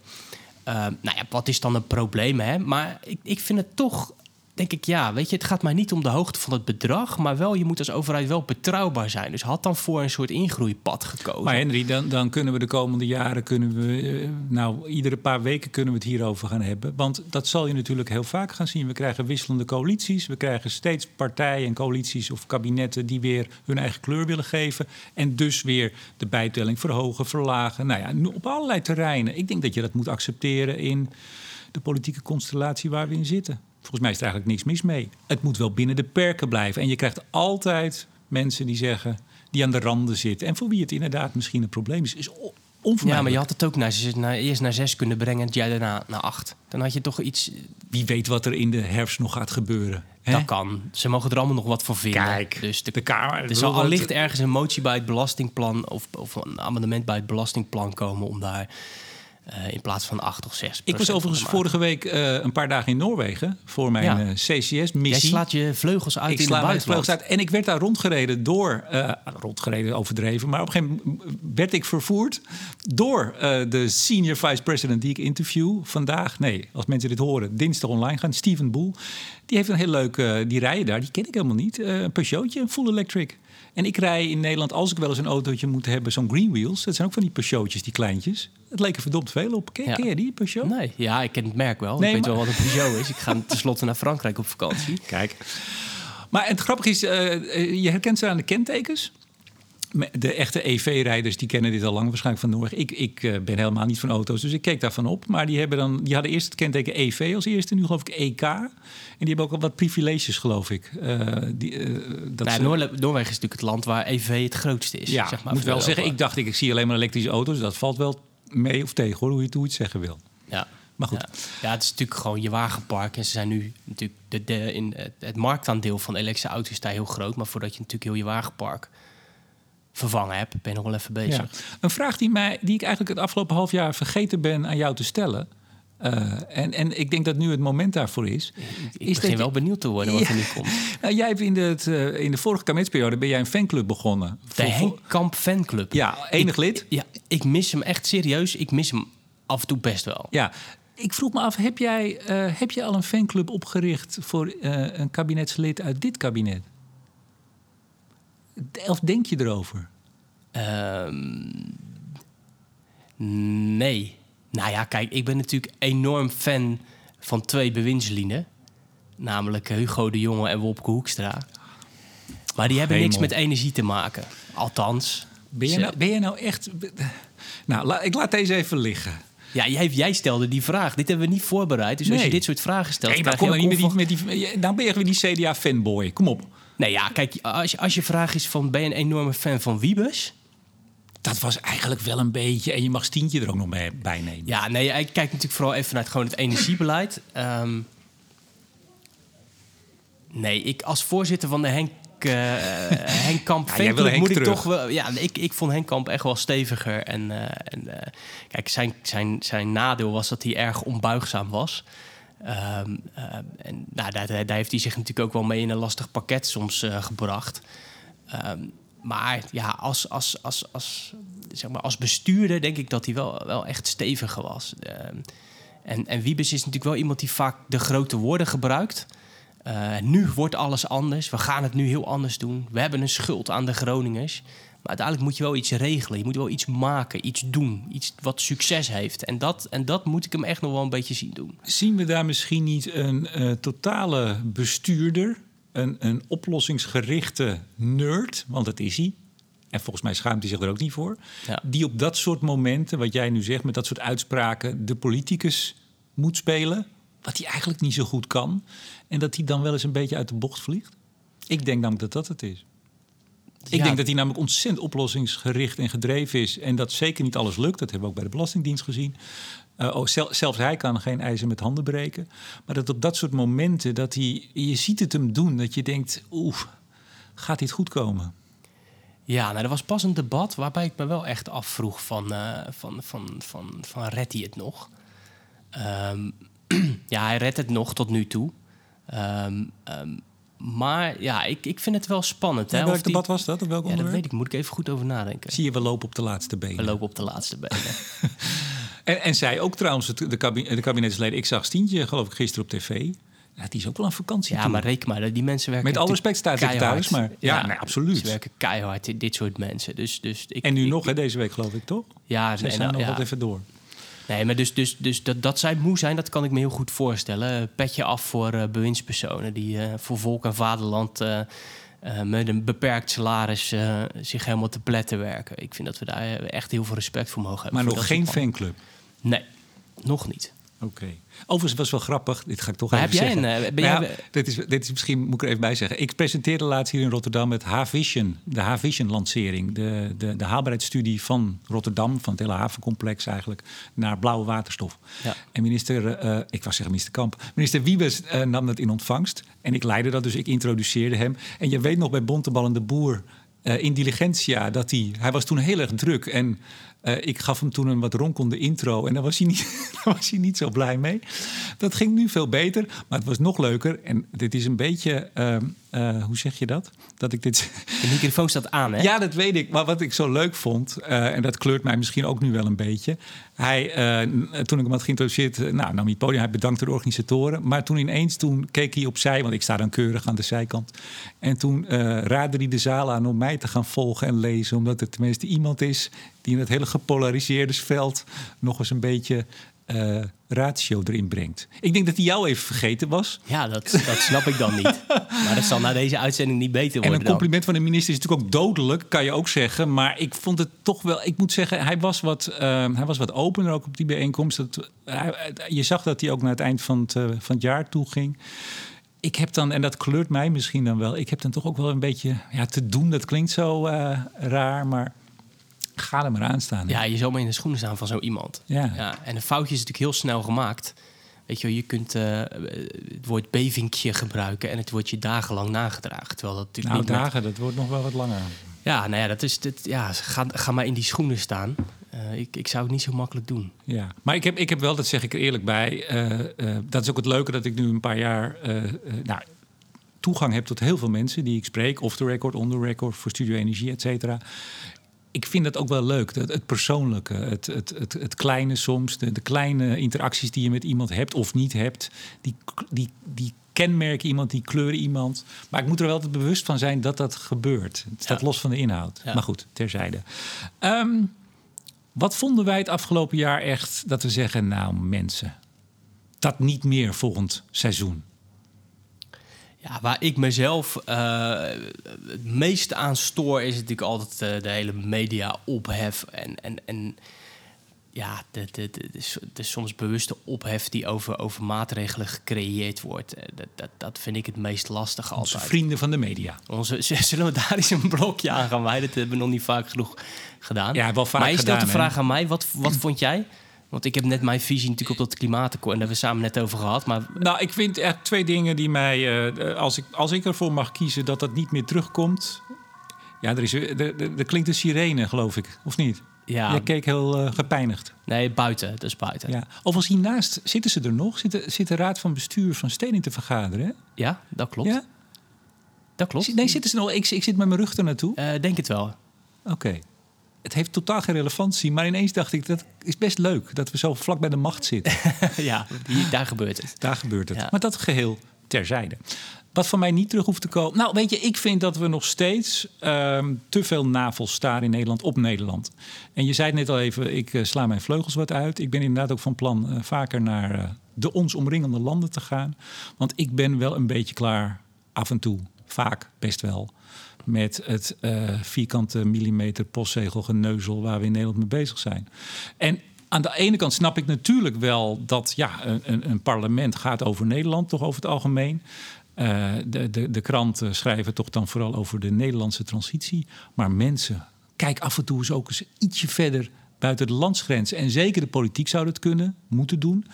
Ehm, nou ja, wat is dan een probleem, hè? Maar ik, ik vind het toch, denk ik, ja, weet je, het gaat mij niet om de hoogte van het bedrag, maar wel, je moet als overheid wel betrouwbaar zijn. Dus had dan voor een soort ingroeipad gekozen. Maar Henry, dan, dan kunnen we de komende jaren, kunnen we, eh, nou, iedere paar weken kunnen we het hierover gaan hebben. Want dat zal je natuurlijk heel vaak gaan zien. We krijgen wisselende coalities. We krijgen steeds partijen en coalities of kabinetten die weer hun eigen kleur willen geven. En dus weer de bijtelling verhogen, verlagen. Nou ja, op allerlei terreinen. Ik denk dat je dat moet accepteren in de politieke constellatie waar we in zitten. Volgens mij is er eigenlijk niks mis mee. Het moet wel binnen de perken blijven. En je krijgt altijd mensen die zeggen, die aan de randen zitten. En voor wie het inderdaad misschien een probleem is, is ja, maar je had het ook naar, naar, eerst naar zes kunnen brengen en jaar daarna naar acht. Dan had je toch iets, Wie weet wat er in de herfst nog gaat gebeuren. hè? dat kan. Ze mogen er allemaal nog wat van vinden. Kijk, dus de, de Kamer... er zal allicht ergens een motie bij het belastingplan of, of een amendement bij het belastingplan komen om daar eh, in plaats van acht of zes. Ik was overigens vorige week eh, een paar dagen in Noorwegen voor mijn Ja. eh, CCS-missie. Jij slaat je vleugels uit ik in sla mijn vleugels uit. En ik werd daar rondgereden door... rondgereden, overdreven. Maar op een gegeven moment werd ik vervoerd... door de senior vice president die ik interview vandaag. Nee, als mensen dit horen, dinsdag online gaan. Steven Boel. Die heeft een heel leuk... die rijden daar, die ken ik helemaal niet. Een Peugeotje, een full electric. En ik rij in Nederland, als ik wel eens een autootje moet hebben... zo'n Green Wheels. Dat zijn ook van die Peugeotjes, die kleintjes. Het leek er verdomd veel op. Ken, Ja. ken je die, Peugeot? Nee, ja, ik ken het merk wel. Nee, ik weet wel wat een Peugeot is. Ik ga (laughs) tenslotte naar Frankrijk op vakantie. Kijk. Maar het grappige is, eh, eh, je herkent ze aan de kentekens. De echte EV-rijders die kennen dit al lang waarschijnlijk van Noorwegen. Ik, ik eh, ben helemaal niet van auto's, dus ik keek daarvan op. Maar die, hebben dan, die hadden eerst het kenteken EV als eerste, nu geloof ik EK. En die hebben ook al wat privileges, geloof ik. Eh, die, eh, dat Nou, ze- Noorwegen is natuurlijk het land waar EV het grootste is. ja, zeg maar, moet wel zeggen, ik dacht, ik, ik zie alleen maar elektrische auto's. Dat valt wel mee of tegen, hoor, hoe je het, hoe je het zeggen wil. Ja. Maar goed. Ja. ja, het is natuurlijk gewoon je wagenpark. En ze zijn nu natuurlijk de, de, in het, het marktaandeel van elektrische auto's daar heel groot. Maar voordat je natuurlijk heel je wagenpark vervangen hebt, ben nog wel even bezig. Ja. Een vraag die, mij, die ik eigenlijk het afgelopen half jaar vergeten ben aan jou te stellen. eh, en, en ik denk dat nu het moment daarvoor is. Ik is begin dat wel benieuwd te worden wat Ja. er nu komt. (laughs) Nou, jij hebt in de, het, eh, in de vorige kabinetsperiode ben jij een fanclub begonnen. De Voor- Henk Kamp fanclub. Ja, enig Ik- lid. Ja, ik mis hem echt serieus. Ik mis hem af en toe best wel. Ja. Ik vroeg me af, heb jij, eh, heb je al een fanclub opgericht voor een kabinetslid uit dit kabinet? Of denk je erover? Ehm, nee. Nou ja, kijk, ik ben natuurlijk enorm fan van twee bewindslieden. Namelijk Hugo de Jonge en Wopke Hoekstra. Maar die hebben niks met energie te maken. Althans. Ben je nou, ben je nou echt... Nou, la- ik laat deze even liggen. Ja, jij, jij stelde die vraag. Dit hebben we niet voorbereid. Dus als je dit soort vragen stelt... Nee, maar kom je dan niet ook met die, met die... Nou ben je weer die CDA-fanboy. Kom op. Nee, ja, kijk, als je, als je vraag is van... ben je een enorme fan van Wiebes? Dat was eigenlijk wel een beetje... En je mag Stientje er ook nog bij, bij nemen. Ja, nee, ik kijk natuurlijk vooral even naar het, gewoon het energiebeleid. Ehm, nee, ik als voorzitter van de Henk, eh Henk Kamp (laughs) Ja, fanclub Henk moet ik terug. toch wel... Ja, ik, ik vond Henk Kamp echt wel steviger. En, eh, en kijk, zijn, zijn, zijn nadeel was dat hij erg onbuigzaam was. Ehm, eh, en nou, daar, heeft hij zich natuurlijk ook wel mee in een lastig pakket soms eh, gebracht. Ehm, maar ja, als, als, als, als, zeg maar, als bestuurder denk ik dat hij wel, wel echt steviger was. Ehm, en, en Wiebes is natuurlijk wel iemand die vaak de grote woorden gebruikt. Eh, nu wordt alles anders. We gaan het nu heel anders doen. We hebben een schuld aan de Groningers. Maar uiteindelijk moet je wel iets regelen. Je moet wel iets maken, iets doen. Iets wat succes heeft. En dat, en dat moet ik hem echt nog wel een beetje zien doen. Zien we daar misschien niet een eh, totale bestuurder, een, een oplossingsgerichte nerd, want dat is hij. En volgens mij schaamt hij zich er ook niet voor. Ja. Die op dat soort momenten, wat jij nu zegt, met dat soort uitspraken, de politicus moet spelen. Wat hij eigenlijk niet zo goed kan. En dat hij dan wel eens een beetje uit de bocht vliegt. Ik denk namelijk dat dat het is. Ik Ja. denk dat hij namelijk ontzettend oplossingsgericht en gedreven is. En dat zeker niet alles lukt. Dat hebben we ook bij de Belastingdienst gezien. Eh, oh, zel- zelfs hij kan geen ijzer met handen breken. Maar dat op dat soort momenten, dat hij, je ziet het hem doen. Dat je denkt, oeh, gaat dit goed komen? Ja, nou, er was pas een debat waarbij ik me wel echt afvroeg van, eh, van, van, van, van redt hij het nog? Ehm, (clears throat) ja, hij redt het nog tot nu toe. Ehm, maar ja, ik, ik vind het wel spannend. Hè, welk die- debat was dat? Op welk Ja, dat weet ik. Moet ik even goed over nadenken. Zie je, we lopen op de laatste We benen. lopen op de laatste benen. (laughs) En, en zij ook trouwens, de, de kabinetsleden. Ik zag Stientje, geloof ik, gisteren op tv. Ja, die is ook wel aan vakantie Ja, toe. maar reken maar, die mensen werken Met alle respect, staatssecretaris, keihard. maar ja, nee, absoluut. Ze werken keihard, dit soort mensen. Dus, dus ik, En nu ik- nog, hè, deze week geloof ik, toch? Ja, Zij nee, zijn nou, nog ja. wat even door. Nee, maar dus, dus, dus dat, dat zij moe zijn, dat kan ik me heel goed voorstellen. Eh, Petje af voor eh, bewindspersonen die eh, voor volk en vaderland met een beperkt salaris zich helemaal te pletten werken. Ik vind dat we daar echt heel veel respect voor mogen hebben. Maar nog geen fanclub. Nee, nog niet. Oké. Overigens was wel grappig. Dit ga ik toch Maar even heb jij een, eh, ben jij- ja, dit, is, dit is misschien, moet ik er even bij zeggen. Ik presenteerde laatst hier in Rotterdam het H-Vision. De H-Vision-lancering. De, de, de haalbaarheidsstudie van Rotterdam, van het hele havencomplex eigenlijk, naar blauwe waterstof. Ja. En minister, eh, ik was zeggen minister Kamp, minister Wiebes eh, nam dat in ontvangst. En ik leidde dat, dus ik introduceerde hem. En je weet nog bij Bontebal en de Boer eh, in Diligentia dat hij, hij was toen heel erg druk. En eh, ik gaf hem toen een wat ronkende intro en daar was, hij niet, (laughs) daar was hij niet zo blij mee. Dat ging nu veel beter, maar het was nog leuker. En dit is een beetje, ehm, eh, hoe zeg je dat? Dat ik dit (laughs) De microfoon staat aan, hè? ja, dat weet ik. Maar wat ik zo leuk vond, eh, en dat kleurt mij misschien ook nu wel een beetje. Hij, toen ik hem had geïntroduceerd, nou, nam hij het podium. Hij bedankte de organisatoren. Maar toen ineens, toen keek hij opzij, want ik sta dan keurig aan de zijkant. En toen raadde hij de zaal aan om mij te gaan volgen en lezen. Omdat er tenminste iemand is die in het hele gepolariseerde veld nog eens een beetje eh, ratio erin brengt. Ik denk dat hij jou even vergeten was. Ja, dat, dat snap ik dan niet. Maar dat zal na deze uitzending niet beter En worden een compliment van de minister is natuurlijk ook dodelijk, kan je ook zeggen. Maar ik vond het toch wel. Ik moet zeggen, hij was wat, eh, hij was wat opener ook op die bijeenkomst. Dat, hij- je zag dat hij ook naar het eind van het, eh, van het jaar toe ging. Ik heb dan, en dat kleurt mij misschien dan wel, ik heb dan toch ook wel een beetje ja, te doen. Dat klinkt zo eh, raar, maar ga er maar aan staan. hè. Ja, je zal maar in de schoenen staan van zo iemand. Ja. en een foutje is natuurlijk heel snel gemaakt. Weet je, wel, je kunt eh, het woord bevinkje gebruiken en het wordt je dagenlang nagedragen. Terwijl dat natuurlijk nou, niet met- dagen, dat wordt nog wel wat langer. Ja, nou ja, dat is, dit, ja ga, ga maar in die schoenen staan. Eh, ik, ik zou het niet zo makkelijk doen. Ja, maar ik heb, ik heb wel, dat zeg ik er eerlijk bij. eh, dat is ook het leuke dat ik nu een paar jaar nou, toegang heb tot heel veel mensen die ik spreek, off the record, on the record, voor Studio Energie, et cetera. Ik vind dat ook wel leuk, dat, het persoonlijke, het, het, het, het kleine soms, de, de kleine interacties die je met iemand hebt of niet hebt, die, die, die kenmerken iemand, die kleuren iemand. Maar ik moet er wel altijd bewust van zijn dat dat gebeurt. Het staat Ja. los van de inhoud. Ja. Maar goed, terzijde. Ehm, wat vonden wij het afgelopen jaar echt dat we zeggen, nou mensen, dat niet meer volgend seizoen? Ja, waar ik mezelf eh, het meeste aan stoor, is natuurlijk altijd eh, de hele media-ophef. En, en, en ja, de, de, de, soms bewuste ophef die over, over maatregelen gecreëerd wordt. Eh, Dat, dat, dat vind ik het meest lastige Onze altijd. vrienden van de media. Onze, (laughs) zullen we daar eens een blokje aan gaan wijden? Dat hebben we nog niet vaak genoeg gedaan. Ja, wel vaak maar je stelt gedaan, de hè? vraag aan mij, wat, wat vond jij? Want ik heb net mijn visie natuurlijk op dat klimaatakkoord... en daar hebben we samen net over gehad. Maar Nou, ik vind echt twee dingen die mij, eh, als, ik, als ik ervoor mag kiezen dat dat niet meer terugkomt. Ja, er, is, er, er, er klinkt een sirene, geloof ik, of niet? ja, Je keek heel eh, gepijnigd. nee, buiten. Is buiten. Ja, Ja. Overigens hiernaast zitten ze er nog. Zit, zit de raad van bestuur van Steding te vergaderen, hè? dat klopt. Ja? Dat klopt. Nee, zitten ze nog? Ik, ik zit met mijn rug er naartoe. Eh, denk het wel. Oké. Het heeft totaal geen relevantie, maar ineens dacht ik dat is best leuk dat we zo vlak bij de macht zitten. (laughs) ja, hier, daar gebeurt het. Daar gebeurt het. Ja. Maar dat geheel terzijde. Wat van mij niet terug hoeft te komen. Nou, weet je, ik vind dat we nog steeds ehm, te veel navels staren in Nederland op Nederland. En je zei het net al even, ik uh, sla mijn vleugels wat uit. Ik ben inderdaad ook van plan uh, vaker naar uh, de ons omringende landen te gaan. Want ik ben wel een beetje klaar af en toe, vaak best wel, met het vierkante millimeter postzegel geneuzel waar we in Nederland mee bezig zijn. En aan de ene kant snap ik natuurlijk wel dat ja, een, een parlement gaat over Nederland, toch over het algemeen. Uh, de, de, de kranten schrijven toch dan vooral over de Nederlandse transitie. Maar mensen, kijk af en toe eens ook eens ietsje verder buiten de landsgrenzen. En zeker de politiek zou dat kunnen, moeten doen.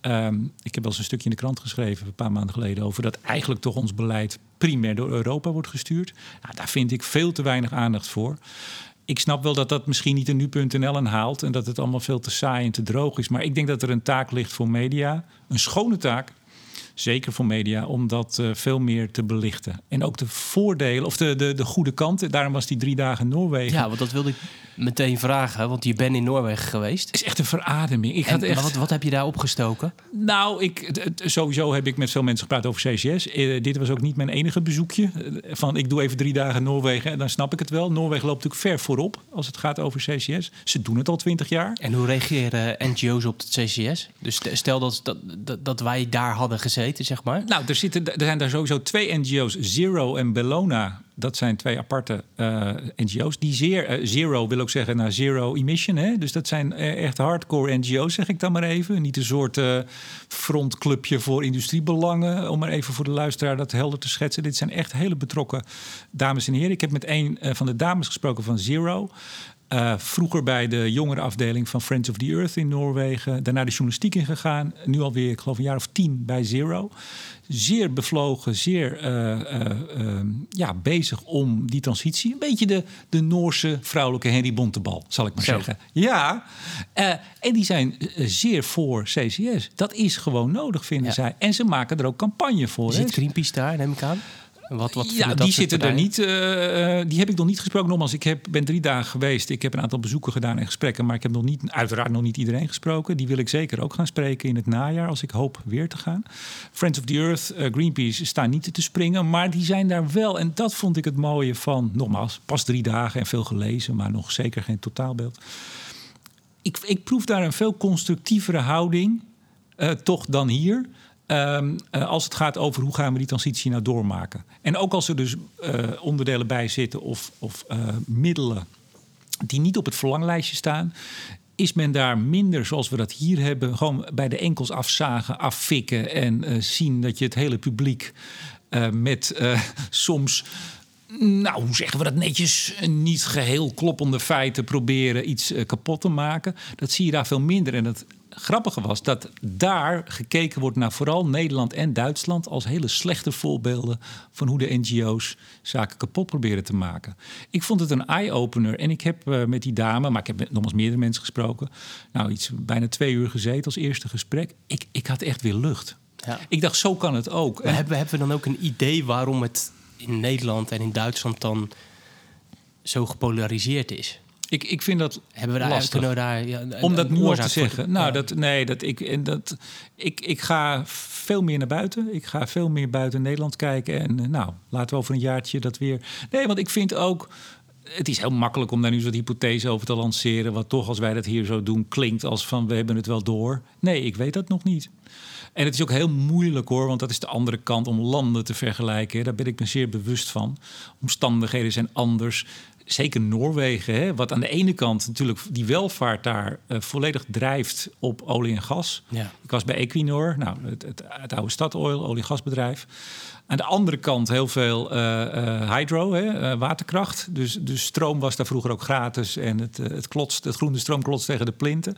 Um, ik heb wel eens een stukje in de krant geschreven, een paar maanden geleden, over dat eigenlijk toch ons beleid primair door Europa wordt gestuurd. Nou, daar vind ik veel te weinig aandacht voor. Ik snap wel dat dat misschien niet een nu.nl aan haalt en dat het allemaal veel te saai en te droog is. Maar ik denk dat er een taak ligt voor media, een schone taak, zeker voor media, om dat uh, veel meer te belichten. En ook de voordelen, of de, de, de goede kanten. Daarom was die drie dagen Noorwegen. Ja, want dat wilde ik meteen vragen, want je bent in Noorwegen geweest. Het is echt een verademing. Ik en, had echt... wat, wat heb je daar opgestoken? Nou, ik, sowieso heb ik met veel mensen gepraat over CCS. Uh, dit was ook niet mijn enige bezoekje. Uh, van ik doe even drie dagen Noorwegen en dan snap ik het wel. Noorwegen loopt natuurlijk ver voorop als het gaat over CCS. Ze doen het al twintig jaar. En hoe reageren NGO's op het CCS? Dus stel dat, dat, dat, dat wij daar hadden gezeten, zeg maar. Nou, er, zitten, er zijn daar sowieso twee NGO's, Zero en Bellona dat zijn twee aparte uh, NGO's. Die zeer, uh, zero wil ook zeggen naar zero emission. Hè? Dus dat zijn echt hardcore NGO's, zeg ik dan maar even. Niet een soort frontclubje voor industriebelangen. Om maar even voor de luisteraar dat helder te schetsen. Dit zijn echt hele betrokken dames en heren. Ik heb met een van de dames gesproken van Zero. Uh, vroeger bij de jongere afdeling van Friends of the Earth in Noorwegen. Daarna de journalistiek ingegaan. Nu alweer, ik geloof, een jaar of tien bij Zero. Zeer bevlogen, zeer uh, uh, ja, bezig om die transitie. Een beetje de, de Noorse vrouwelijke Henry Bontebal, zal ik maar zeggen. Ja, en die zijn zeer voor CCS. Dat is gewoon nodig, vinden ja. zij. En ze maken er ook campagne voor. Zit Greenpeace daar, neem ik aan? Wat, wat ja, die zitten er niet. Uh, die heb ik nog niet gesproken. Nogmaals, ik heb, ben drie dagen geweest. Ik heb een aantal bezoeken gedaan en gesprekken. Maar ik heb nog niet, uiteraard nog niet iedereen gesproken. Die wil ik zeker ook gaan spreken in het najaar. Als ik hoop weer te gaan. Friends of the Earth, uh, Greenpeace staan niet te springen. Maar die zijn daar wel. En dat vond ik het mooie van. Nogmaals, pas drie dagen en veel gelezen. Maar nog zeker geen totaalbeeld. Ik, ik proef daar een veel constructievere houding. Uh, toch dan hier. Um, uh, als het gaat over hoe gaan we die transitie nou doormaken. En ook als er dus uh, onderdelen bij zitten of, of uh, middelen die niet op het verlanglijstje staan, is men daar minder zoals we dat hier hebben, gewoon bij de enkels afzagen, affikken en zien dat je het hele publiek met (laughs) soms nou, hoe zeggen we dat netjes, niet geheel kloppende feiten proberen iets uh, kapot te maken. Dat zie je daar veel minder. En het grappige was dat daar gekeken wordt naar vooral Nederland en Duitsland als hele slechte voorbeelden van hoe de NGO's zaken kapot proberen te maken. Ik vond het een eye-opener en ik heb uh, met die dame, maar ik heb nogmaals meerdere mensen gesproken, nou iets bijna twee uur gezeten als eerste gesprek. Ik, ik had echt weer lucht. Ja. Ik dacht, zo kan het ook. Maar hebben, hebben we dan ook een idee waarom het in Nederland en in Duitsland dan zo gepolariseerd is? Ik, ik vind dat hebben we daar lastig. Kunnen we daar, ja, om dat nu te zeggen. Nou, ja. dat, nee, dat ik, en dat, ik, ik ga veel meer naar buiten. Ik ga veel meer buiten Nederland kijken. En nou, laten we over een jaartje dat weer. Nee, want ik vind ook. Het is heel makkelijk om daar nu zo'n hypothese over te lanceren. Wat toch, als wij dat hier zo doen, klinkt als van we hebben het wel door. Nee, ik weet dat nog niet. En het is ook heel moeilijk hoor, want dat is de andere kant om landen te vergelijken. Daar ben ik me zeer bewust van. Omstandigheden zijn anders. Zeker Noorwegen, hè, wat aan de ene kant natuurlijk die welvaart daar uh, volledig drijft op olie en gas. Ja. Ik was bij Equinor, nou, het, het, het oude Statoil, olie- en gasbedrijf. Aan de andere kant heel veel uh, uh, hydro, hè, waterkracht. Dus, dus stroom was daar vroeger ook gratis en het, het, klotst, het groene stroom klotst tegen de plinten.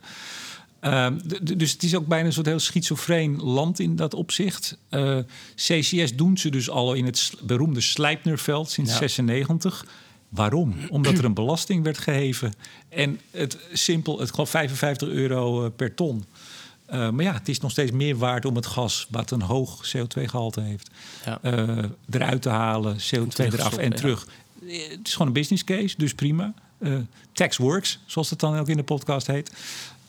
Uh, dus het is ook bijna een soort heel schizofreen land in dat opzicht. Uh, CCS doen ze dus al in het beroemde Sleipnerveld sinds 96. Ja. Waarom? Omdat er een belasting werd geheven. En het simpel, het geloof 55 euro per ton. Uh, maar ja, het is nog steeds meer waard om het gas, wat een hoog CO2-gehalte heeft, ja. eruit te halen, CO2 eraf en ja. terug. Het is gewoon een business case, dus prima. Uh, tax works, zoals het dan ook in de podcast heet.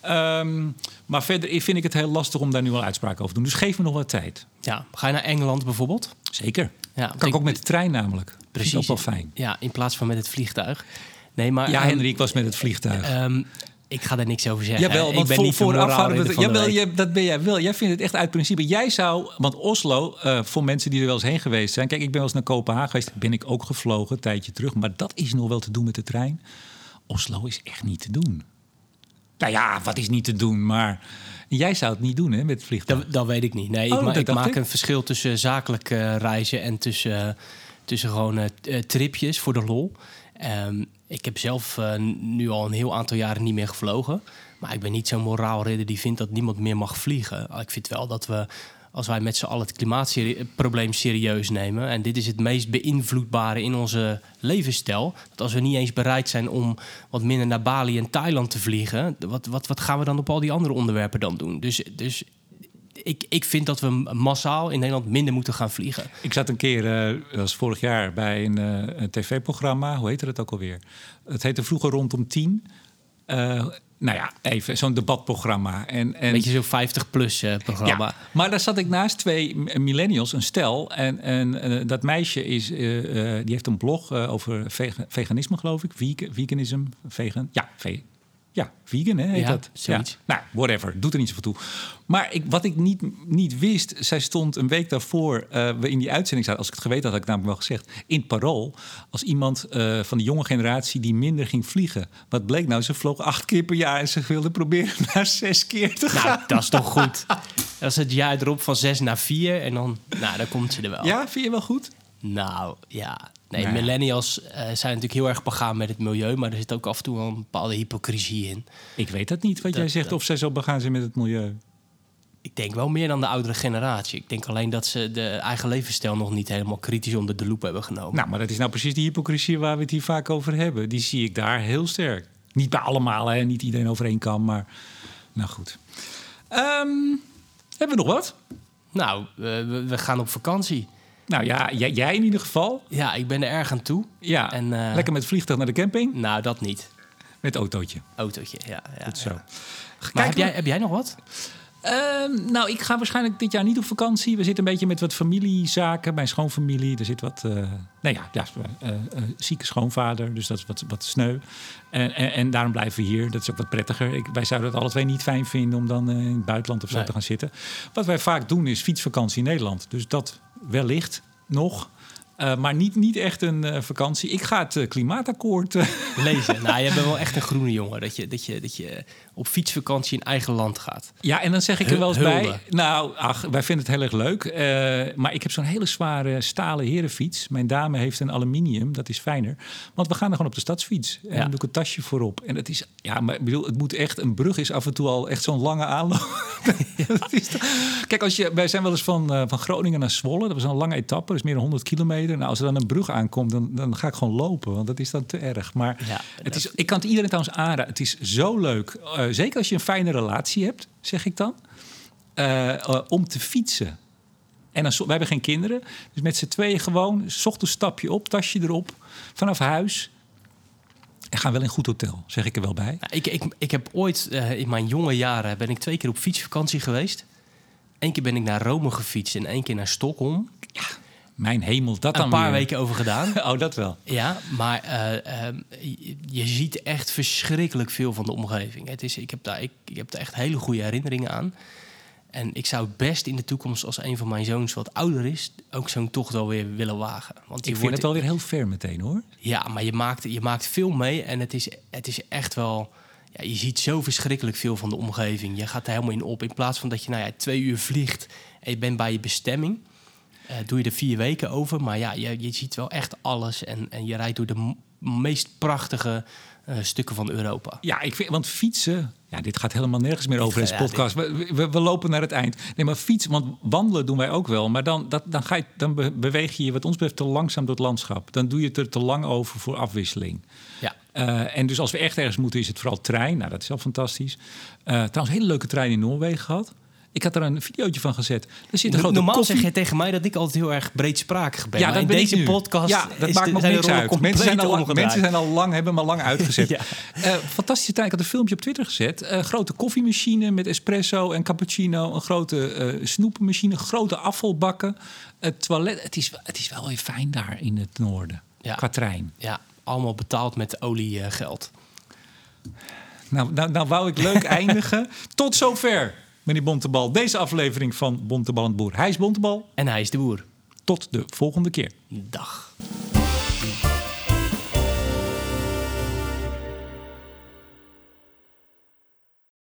Ehm, maar verder vind ik het heel lastig om daar nu al uitspraken over te doen. Dus geef me nog wat tijd. Ja, ga je naar Engeland bijvoorbeeld? Zeker. Ja, kan ik ook met de trein namelijk. Precies. Dat is ook wel fijn. Ja, in plaats van met het vliegtuig. Nee, maar, ja, Henry, ik was met het vliegtuig. Um, ik ga daar niks over zeggen. Jawel, want ik ben voor, vooraf jawel, je, dat ben jij wel. Jij vindt het echt uit principe. Jij zou, want Oslo, uh, voor mensen die er wel eens heen geweest zijn. Kijk, ik ben wel eens naar Kopenhagen geweest. Ben ik ook gevlogen, een tijdje terug. Maar dat is nog wel te doen met de trein. Oslo is echt niet te doen. Nou ja, wat is niet te doen, maar jij zou het niet doen hè, met het vliegtuig. Dat, dat weet ik niet. Nee, oh, ik, ik maak een verschil tussen zakelijk uh, reizen en tussen, tussen gewoon uh, tripjes voor de lol. Um, ik heb zelf nu al een heel aantal jaren niet meer gevlogen. Maar ik ben niet zo'n moraalridder die vindt dat niemand meer mag vliegen. Ik vind wel dat we, als wij met z'n allen het klimaatprobleem serieus nemen... en dit is het meest beïnvloedbare in onze levensstijl... dat als we niet eens bereid zijn om wat minder naar Bali en Thailand te vliegen... wat, wat, wat gaan we dan op al die andere onderwerpen dan doen? Dus, dus ik, ik vind dat we massaal in Nederland minder moeten gaan vliegen. Ik zat een keer, uh, was vorig jaar, bij een, uh, een tv-programma. Hoe heette het ook alweer? Het heette vroeger Rondom 10. Uh, nou ja, even zo'n debatprogramma. En, en... Beetje zo'n 50-plus programma. Ja, maar daar zat ik naast twee millennials, een stel. En, en dat meisje is, die heeft een blog over veganisme, geloof ik. Veganism, vegan. Ja, ve ja, vegan hè, heet ja, dat. Zoiets. Ja. Nou, whatever. Doet er niet zoveel toe. Maar ik, wat ik niet, niet wist, zij stond een week daarvoor... Uh, we in die uitzending zaten, als ik het geweten had, had ik namelijk wel gezegd... in het parool, als iemand uh, van de jonge generatie die minder ging vliegen. Wat bleek nou? Ze vloog acht keer per jaar en ze wilde proberen (laughs) naar zes keer te nou, gaan. Nou, dat is toch goed? dat is het jaar erop van zes naar vier en dan, nou, dan komt ze er wel. Ja, vind je wel goed? Nou, ja. Nee, millennials uh, zijn natuurlijk heel erg begaan met het milieu, maar er zit ook af en toe wel een bepaalde hypocrisie in. Ik weet dat niet, wat jij zegt, of zij zo begaan zijn met het milieu. Ik denk wel meer dan de oudere generatie. Ik denk alleen dat ze de eigen levensstijl nog niet helemaal kritisch onder de loep hebben genomen. Nou, maar dat is nou precies die hypocrisie waar we het hier vaak over hebben. Die zie ik daar heel sterk. Niet bij allemaal, hè? niet iedereen overeen kan, maar nou goed. Um, hebben we nog wat? Nou, we, we gaan op vakantie. Nou ja, jij, jij, in ieder geval. Ja, ik ben er erg aan toe. Ja, en, uh, lekker met vliegtuig naar de camping? Nou, dat niet. Met autootje? Autootje, ja. ja Goed zo. Ja. Maar heb, jij, heb jij nog wat? Uh, nou, ik ga waarschijnlijk dit jaar niet op vakantie. We zitten een beetje met wat familiezaken. Mijn schoonfamilie, er zit wat... Uh, nou ja, ja uh, zieke schoonvader, dus dat is wat, wat sneu. En, en, en, daarom blijven we hier. Dat is ook wat prettiger. Ik, wij zouden het alle twee niet fijn vinden om dan in het buitenland of zo te gaan zitten. Wat wij vaak doen is fietsvakantie in Nederland. Dus dat wellicht nog. Uh, maar niet, niet echt een uh, vakantie. Ik ga het uh, klimaatakkoord lezen. Nou, je bent wel (laughs) echt een groene jongen. Dat je, dat je, dat je op fietsvakantie in eigen land gaat. Ja, en dan zeg ik er wel eens bij. Nou, ach, wij vinden het heel erg leuk. maar ik heb zo'n hele zware stalen herenfiets. Mijn dame heeft een aluminium. Dat is fijner. Want we gaan er gewoon op de stadsfiets. En dan doe ik een tasje voorop. En het is, ja, maar ik bedoel, het moet echt, een brug is af en toe al echt zo'n lange aanloop. (laughs) (laughs) Kijk, als je, wij zijn wel eens van, van Groningen naar Zwolle. Dat was een lange etappe. Dat is meer dan 100 kilometer. Nou, als er dan een brug aankomt, dan, dan ga ik gewoon lopen. Want dat is dan te erg. Maar het is, ik kan het iedereen trouwens aanraden. Het is zo leuk. Uh, zeker als je een fijne relatie hebt, zeg ik dan. Uh, om te fietsen. En dan, wij hebben geen kinderen. Dus met z'n tweeën gewoon, zocht een stapje op, tasje erop, vanaf huis. En gaan wel in een goed hotel, zeg ik er wel bij. ik, ik, ik heb ooit in mijn jonge jaren ben ik twee keer op fietsvakantie geweest. Eén keer ben ik naar Rome gefietst en één keer naar Stockholm. Ja. Mijn hemel, dat dan Een paar weken over gedaan. (laughs) oh, dat wel. Ja, maar uh, uh, je, ziet echt verschrikkelijk veel van de omgeving. Het is, ik, heb daar, ik, ik heb daar echt hele goede herinneringen aan. En ik zou best in de toekomst, als een van mijn zoons wat ouder is, ook zo'n tocht wel weer willen wagen. Want ik vind het wel weer heel ver meteen hoor. Ja, maar je maakt, je maakt veel mee en het is, het is echt wel. Ja, je ziet zo verschrikkelijk veel van de omgeving. Je gaat er helemaal in op. In plaats van dat je nou ja, twee uur vliegt en je bent bij je bestemming. Uh, doe je er vier weken over. Maar ja, je, je ziet wel echt alles. En, en je rijdt door de meest prachtige uh, stukken van Europa. Ja, ik vind, want fietsen. Ja, dit gaat helemaal nergens meer over in deze podcast. We, we, we, lopen naar het eind. Nee, maar fietsen, want wandelen doen wij ook wel. Maar dan, dat, dan, ga je, dan beweeg je je, wat ons betreft, te langzaam door het landschap. Dan doe je het er te lang over voor afwisseling. Ja. Uh, en dus als we echt ergens moeten, is het vooral trein. Nou, dat is al fantastisch. Uh, trouwens, hele leuke trein in Noorwegen gehad. Ik had er een videootje van gezet. Er zit een grote Normaal koffie... zeg je tegen mij dat ik altijd heel erg breedsprakig ben. Ja, maar dat in ben deze podcast Ja, dat is maakt de- me de niks uit. Mensen zijn, al mensen zijn al lang, hebben me al lang uitgezet. (laughs) Ja. Eh, fantastische tijd. Ik had een filmpje op Twitter gezet. Eh, grote koffiemachine met espresso en cappuccino. Een grote eh snoepenmachine. Grote afvalbakken. Het toilet. Het is, het is wel weer fijn daar in het noorden. Ja. Qua trein. Ja, allemaal betaald met oliegeld. Nou, nou, nou wou ik leuk (laughs) eindigen. Tot zover, meneer Bontebal. Deze aflevering van Bontebal en het Boer. Hij is Bontebal. En hij is de boer. Tot de volgende keer. Dag.